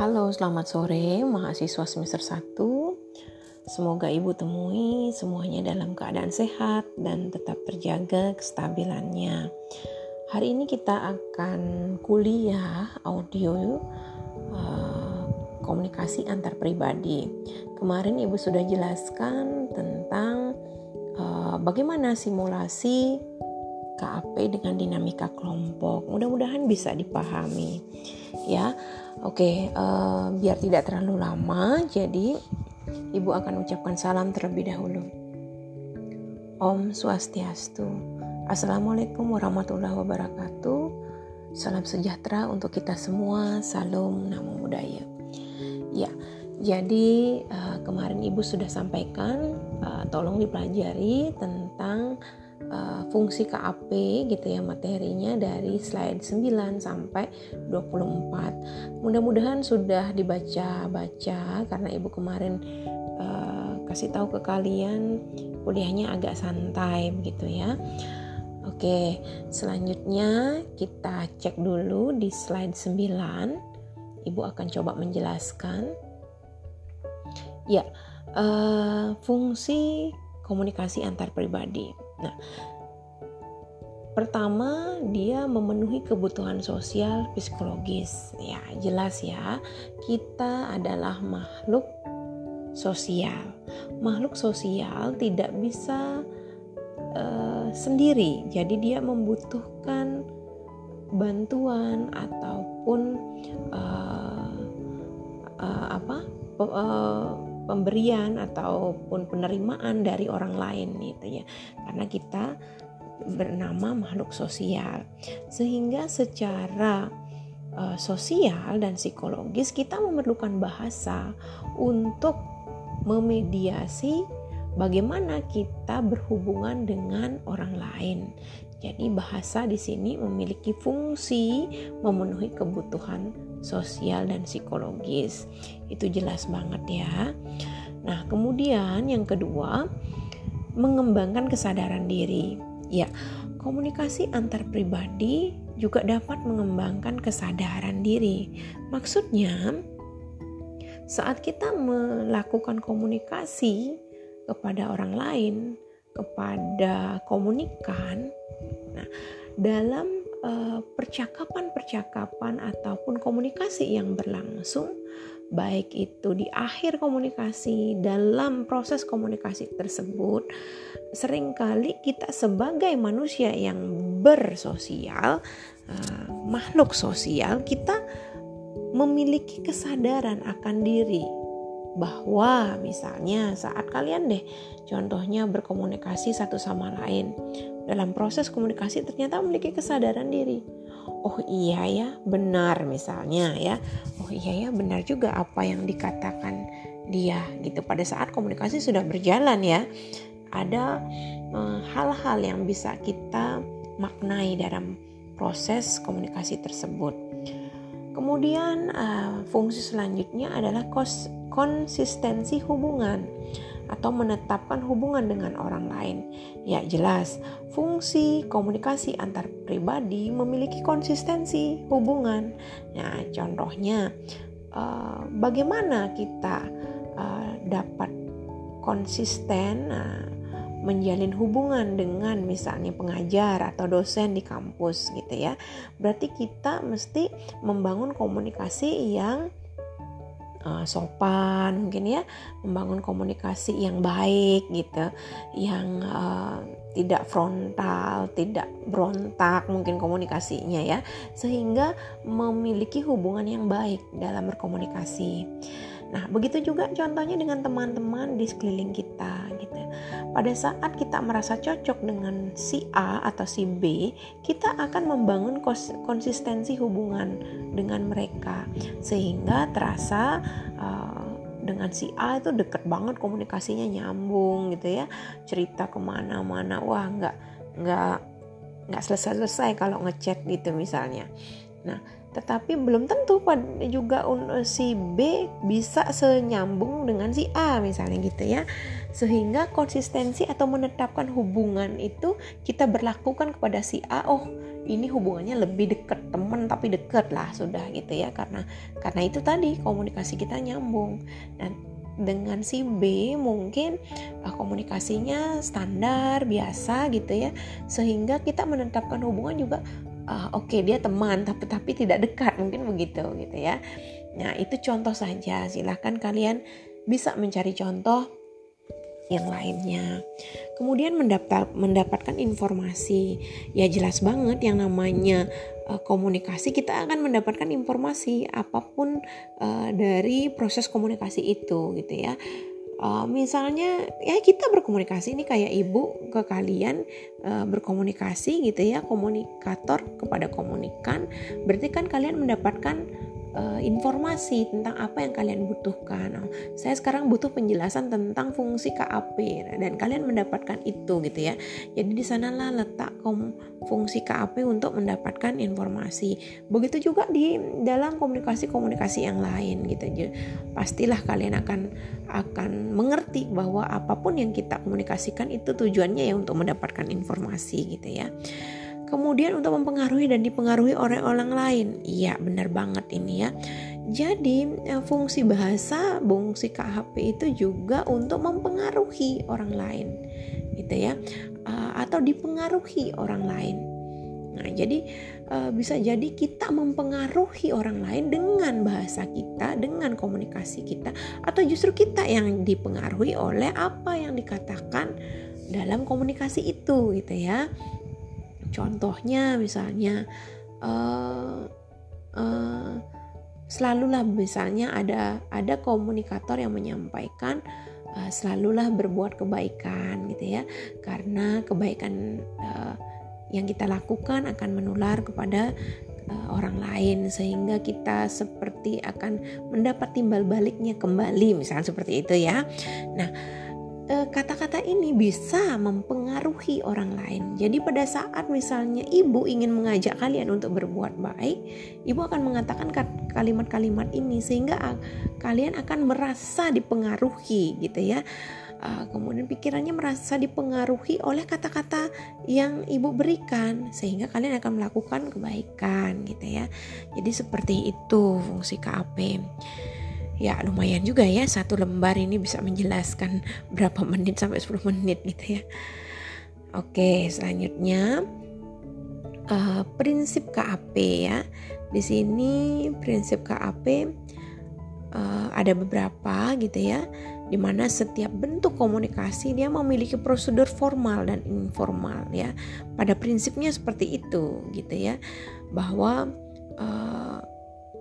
Halo, selamat sore mahasiswa semester 1. Semoga Ibu temui semuanya dalam keadaan sehat dan tetap terjaga kestabilannya. Hari ini kita akan kuliah audio uh, komunikasi antar pribadi. Kemarin Ibu sudah jelaskan tentang uh, bagaimana simulasi KAP dengan dinamika kelompok. Mudah-mudahan bisa dipahami. Ya, oke. Uh, biar tidak terlalu lama, jadi ibu akan ucapkan salam terlebih dahulu. Om Swastiastu. Assalamualaikum warahmatullahi wabarakatuh. Salam sejahtera untuk kita semua. Salam Namo Buddhaya. Ya, jadi uh, kemarin ibu sudah sampaikan, uh, tolong dipelajari tentang uh, fungsi KAP gitu ya materinya dari slide 9 sampai 24. Mudah-mudahan sudah dibaca-baca karena Ibu kemarin uh, kasih tahu ke kalian kuliahnya agak santai begitu ya. Oke, selanjutnya kita cek dulu di slide 9. Ibu akan coba menjelaskan. Ya, uh, fungsi komunikasi antar pribadi. Nah, pertama dia memenuhi kebutuhan sosial psikologis. Ya, jelas ya. Kita adalah makhluk sosial. Makhluk sosial tidak bisa uh, sendiri. Jadi dia membutuhkan bantuan ataupun uh, uh, apa? Uh, pemberian ataupun penerimaan dari orang lain gitu ya karena kita bernama makhluk sosial sehingga secara uh, sosial dan psikologis kita memerlukan bahasa untuk memediasi bagaimana kita berhubungan dengan orang lain. Jadi bahasa di sini memiliki fungsi memenuhi kebutuhan sosial dan psikologis. Itu jelas banget ya. Nah, kemudian yang kedua, mengembangkan kesadaran diri. Ya, komunikasi antar pribadi juga dapat mengembangkan kesadaran diri. Maksudnya, saat kita melakukan komunikasi kepada orang lain, kepada komunikan, nah, dalam percakapan-percakapan uh, ataupun komunikasi yang berlangsung baik itu di akhir komunikasi dalam proses komunikasi tersebut sering kali kita sebagai manusia yang bersosial uh, makhluk sosial kita memiliki kesadaran akan diri. Bahwa misalnya saat kalian deh contohnya berkomunikasi satu sama lain dalam proses komunikasi ternyata memiliki kesadaran diri. Oh iya ya benar misalnya ya. Oh iya ya benar juga apa yang dikatakan dia gitu. Pada saat komunikasi sudah berjalan ya ada eh, hal-hal uh, yang bisa kita maknai dalam proses komunikasi tersebut. Kemudian uh, fungsi selanjutnya adalah kos konsistensi hubungan atau menetapkan hubungan dengan orang lain. Ya, jelas, fungsi komunikasi antar pribadi memiliki konsistensi hubungan. Nah, contohnya uh, bagaimana kita uh, dapat konsisten uh, menjalin hubungan dengan misalnya pengajar atau dosen di kampus gitu ya. Berarti kita mesti membangun komunikasi yang uh, sopan mungkin ya membangun komunikasi yang baik gitu yang uh, tidak frontal tidak berontak mungkin komunikasinya ya sehingga memiliki hubungan yang baik dalam berkomunikasi Nah, begitu juga contohnya dengan teman-teman di sekeliling kita gitu. Pada saat kita merasa cocok dengan si A atau si B, kita akan membangun konsistensi hubungan dengan mereka. Sehingga terasa uh, dengan si A itu deket banget komunikasinya nyambung gitu ya. Cerita ke mana-mana wah nggak nggak nggak selesai-selesai kalau ngechat gitu misalnya. Nah tetapi belum tentu juga si B bisa senyambung dengan si A misalnya gitu ya. Sehingga konsistensi atau menetapkan hubungan itu kita berlakukan kepada si A oh ini hubungannya lebih dekat teman tapi dekat lah sudah gitu ya. Karena karena itu tadi komunikasi kita nyambung. Dan dengan si B mungkin uh, komunikasinya standar biasa gitu ya. Sehingga kita menetapkan hubungan juga uh, oke okay, dia teman tapi tapi tidak dekat mungkin begitu gitu ya nah itu contoh saja silahkan kalian bisa mencari contoh yang lainnya. Kemudian mendapat mendapatkan informasi. Ya jelas banget yang namanya uh, komunikasi kita akan mendapatkan informasi apa pun uh, dari proses komunikasi itu gitu ya uh, misalnya ya kita berkomunikasi ini kayak ibu ke kalian uh, berkomunikasi gitu ya komunikator kepada komunikan. Berarti kan kalian mendapatkan uh, informasi tentang apa yang kalian butuhkan. Oh, saya sekarang butuh penjelasan tentang fungsi KAP dan kalian mendapatkan itu gitu ya. Jadi di sanalah letak fungsi KAP untuk mendapatkan informasi. Begitu juga di dalam komunikasi-komunikasi yang lain gitu. Jadi, pastilah kalian akan akan mengerti bahwa apa pun yang kita komunikasikan itu tujuannya ya untuk mendapatkan informasi gitu ya. Kemudian untuk mempengaruhi dan dipengaruhi oleh orang lain. Iya, benar banget ini ya. Jadi eh, fungsi bahasa, fungsi KHP itu juga untuk mempengaruhi orang lain, gitu ya, eh, atau dipengaruhi orang lain. Nah, jadi eh, bisa jadi kita mempengaruhi orang lain dengan bahasa kita, dengan komunikasi kita, atau justru kita yang dipengaruhi oleh apa yang dikatakan dalam komunikasi itu, gitu ya. Contohnya misalnya uh, uh, selalulah misalnya ada ada komunikator yang menyampaikan uh, selalulah berbuat kebaikan gitu ya karena kebaikan uh, yang kita lakukan akan menular kepada uh, orang lain sehingga kita seperti akan mendapat timbal baliknya kembali misalnya seperti itu ya. Nah, kata-kata ini bisa mempengaruhi orang lain. Jadi pada saat misalnya ibu ingin mengajak kalian untuk berbuat baik, ibu akan mengatakan kalimat-kalimat ini sehingga kalian akan merasa dipengaruhi gitu ya. Uh, kemudian pikirannya merasa dipengaruhi oleh kata-kata yang ibu berikan sehingga kalian akan melakukan kebaikan gitu ya. Jadi seperti itu fungsi KAP ya lumayan juga ya satu lembar ini bisa menjelaskan berapa menit sampai 10 menit gitu ya. Oke selanjutnya uh, prinsip KAP ya. Di sini prinsip KAP uh, eh, ada beberapa gitu ya di mana setiap bentuk komunikasi dia memiliki prosedur formal dan informal ya. Pada prinsipnya seperti itu gitu ya bahwa uh,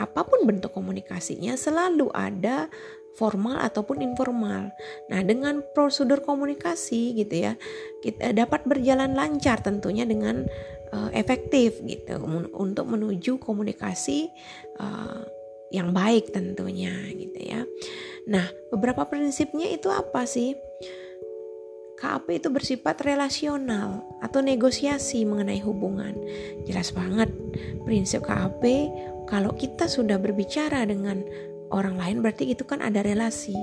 apa pun bentuk komunikasinya selalu ada formal ataupun informal. Nah, dengan prosedur komunikasi gitu ya, kita dapat berjalan lancar tentunya dengan uh, efektif gitu untuk menuju komunikasi uh, yang baik tentunya gitu ya. Nah, beberapa prinsipnya itu apa sih? KAP itu bersifat relasional atau negosiasi mengenai hubungan. Jelas banget prinsip KAP kalau kita sudah berbicara dengan orang lain berarti itu kan ada relasi,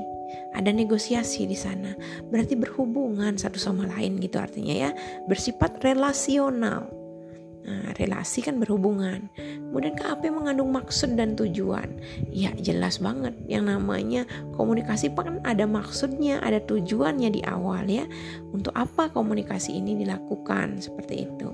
ada negosiasi di sana. Berarti berhubungan satu sama lain gitu artinya ya, bersifat relasional. Nah, relasi kan berhubungan. Kemudian KAP mengandung maksud dan tujuan. Ya, jelas banget. Yang namanya komunikasi kan ada maksudnya, ada tujuannya di awal ya. Untuk apa komunikasi ini dilakukan seperti itu.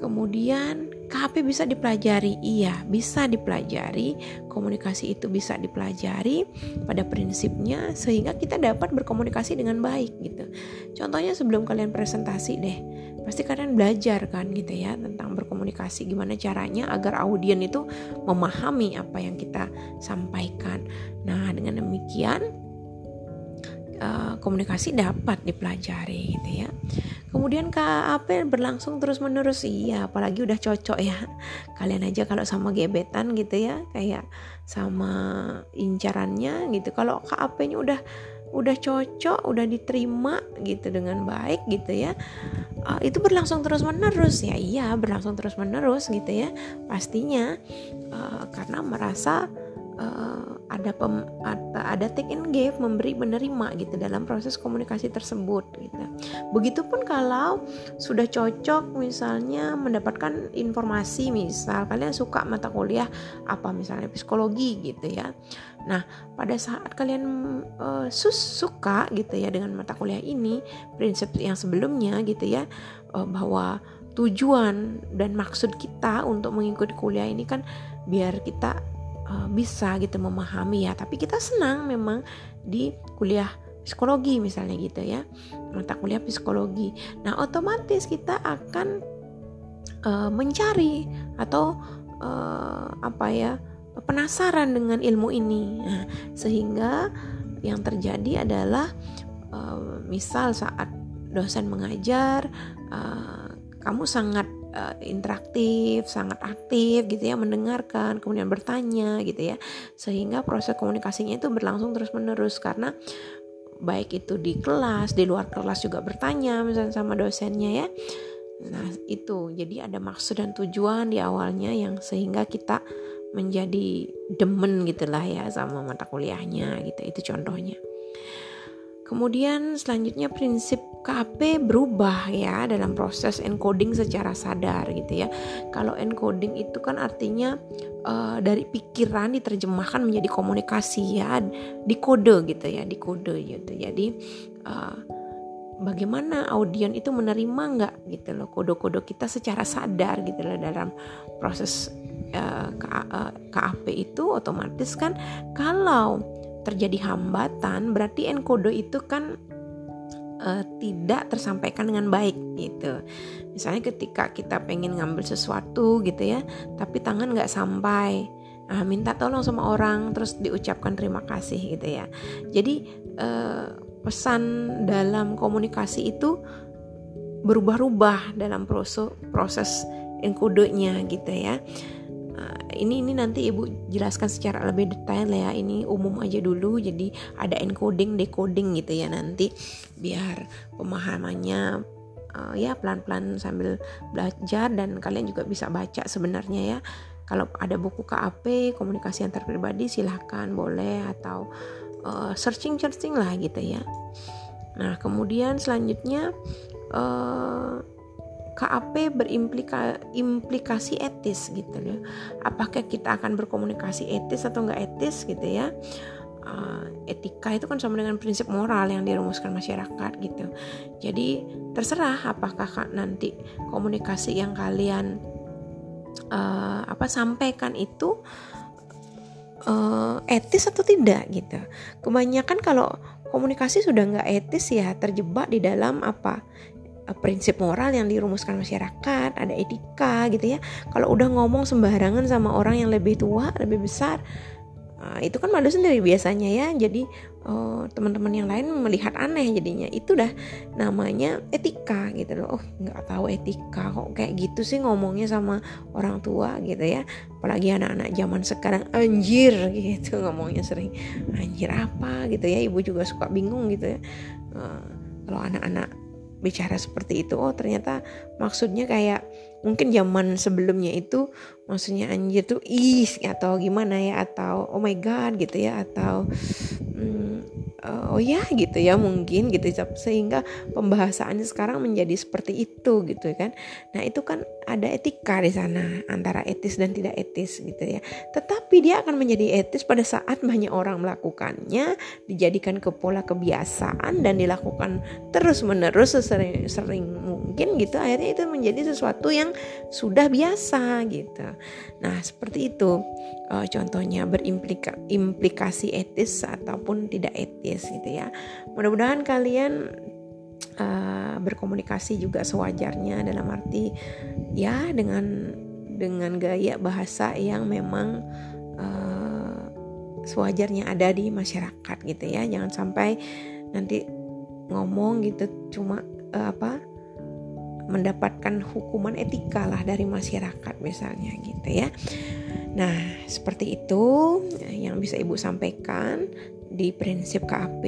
Kemudian KHP bisa dipelajari, iya bisa dipelajari. Komunikasi itu bisa dipelajari pada prinsipnya sehingga kita dapat berkomunikasi dengan baik gitu. Contohnya sebelum kalian presentasi deh, pasti kalian belajar kan gitu ya tentang berkomunikasi gimana caranya agar audien itu memahami apa yang kita sampaikan. Nah dengan demikian uh, komunikasi dapat dipelajari gitu ya. Kemudian KAP berlangsung terus menerus iya apalagi udah cocok ya. Kalian aja kalau sama gebetan gitu ya kayak sama incarannya gitu. Kalau KAP-nya udah udah cocok udah diterima gitu dengan baik gitu ya uh, itu berlangsung terus menerus ya. Iya berlangsung terus menerus gitu ya pastinya uh, karena merasa uh, ada pem, ada, take and give memberi menerima gitu dalam proses komunikasi tersebut gitu. Begitupun kalau sudah cocok misalnya mendapatkan informasi misal kalian suka mata kuliah apa misalnya psikologi gitu ya. Nah, pada saat kalian uh, suka gitu ya dengan mata kuliah ini, prinsip yang sebelumnya gitu ya uh, bahwa tujuan dan maksud kita untuk mengikuti kuliah ini kan biar kita uh, bisa gitu memahami ya. Tapi kita senang memang di kuliah psikologi misalnya gitu ya. Mata kuliah psikologi. Nah otomatis kita akan uh, mencari atau uh, apa ya penasaran dengan ilmu ini. Nah, sehingga yang terjadi adalah uh, misal saat dosen mengajar uh, kamu sangat uh, interaktif, sangat aktif gitu ya, mendengarkan, kemudian bertanya gitu ya. Sehingga proses komunikasinya itu berlangsung terus-menerus karena baik itu di kelas, di luar kelas juga bertanya misalnya sama dosennya ya. Nah, itu. Jadi ada maksud dan tujuan di awalnya yang sehingga kita menjadi demen gitulah ya sama mata kuliahnya gitu. Itu contohnya. Kemudian selanjutnya prinsip KP berubah ya dalam proses encoding secara sadar gitu ya. Kalau encoding itu kan artinya uh, dari pikiran diterjemahkan menjadi komunikasi ya, di kode gitu ya, di kode gitu. Jadi uh, bagaimana audien itu menerima nggak gitu loh kode-kode kita secara sadar gitu loh dalam proses uh, KAP itu otomatis kan kalau terjadi hambatan berarti enkodo itu kan uh, tidak tersampaikan dengan baik gitu. Misalnya ketika kita pengen ngambil sesuatu gitu ya, tapi tangan nggak sampai, nah, minta tolong sama orang terus diucapkan terima kasih gitu ya. Jadi uh, pesan dalam komunikasi itu berubah-ubah dalam proses proses enkodenya gitu ya. Nah, ini ini nanti ibu jelaskan secara lebih detail ya. Ini umum aja dulu jadi ada encoding decoding gitu ya nanti. Biar pemahamannya uh, ya pelan-pelan sambil belajar dan kalian juga bisa baca sebenarnya ya. Kalau ada buku KAP komunikasi antar pribadi silahkan boleh atau uh, searching searching lah gitu ya. Nah kemudian selanjutnya uh, KAP berimplikasi etis gitu ya. Apakah kita akan berkomunikasi etis atau enggak etis gitu ya? Uh, etika itu kan sama dengan prinsip moral yang dirumuskan masyarakat gitu. Jadi terserah apakah nanti komunikasi yang kalian uh, apa sampaikan itu uh, etis atau tidak gitu. Kebanyakan kalau komunikasi sudah nggak etis ya terjebak di dalam apa prinsip moral yang dirumuskan masyarakat, ada etika gitu ya. Kalau udah ngomong sembarangan sama orang yang lebih tua, lebih besar, uh, itu kan malu sendiri biasanya ya. Jadi uh, teman-teman yang lain melihat aneh jadinya. Itu dah namanya etika gitu loh. Oh nggak tahu etika kok kayak gitu sih ngomongnya sama orang tua gitu ya. Apalagi anak-anak zaman sekarang anjir gitu ngomongnya sering anjir apa gitu ya. Ibu juga suka bingung gitu ya. Kalau anak-anak bicara seperti itu oh ternyata maksudnya kayak mungkin zaman sebelumnya itu maksudnya anjir tuh ih atau gimana ya atau oh my god gitu ya atau hmm, uh, oh ya gitu ya mungkin gitu sehingga pembahasannya sekarang menjadi seperti itu gitu kan. Nah itu kan ada etika di sana antara etis dan tidak etis gitu ya. Tetapi dia akan menjadi etis pada saat banyak orang melakukannya dijadikan ke pola kebiasaan dan dilakukan terus menerus sesering sering mungkin gitu. Akhirnya itu menjadi sesuatu yang sudah biasa gitu. Nah seperti itu uh, contohnya berimplikasi etis ataupun tidak etis gitu ya mudah-mudahan kalian uh, berkomunikasi juga sewajarnya dalam arti ya dengan dengan gaya bahasa yang memang uh, sewajarnya ada di masyarakat gitu ya jangan sampai nanti ngomong gitu cuma uh, apa mendapatkan hukuman etika lah dari masyarakat misalnya gitu ya. Nah, seperti itu yang bisa Ibu sampaikan di prinsip KAP.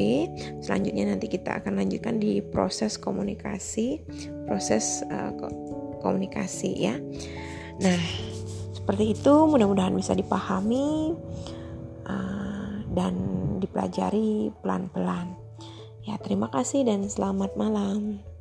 Selanjutnya nanti kita akan lanjutkan di proses komunikasi, proses uh, komunikasi ya. Nah, seperti itu mudah-mudahan bisa dipahami uh, dan dipelajari pelan-pelan. Ya, terima kasih dan selamat malam.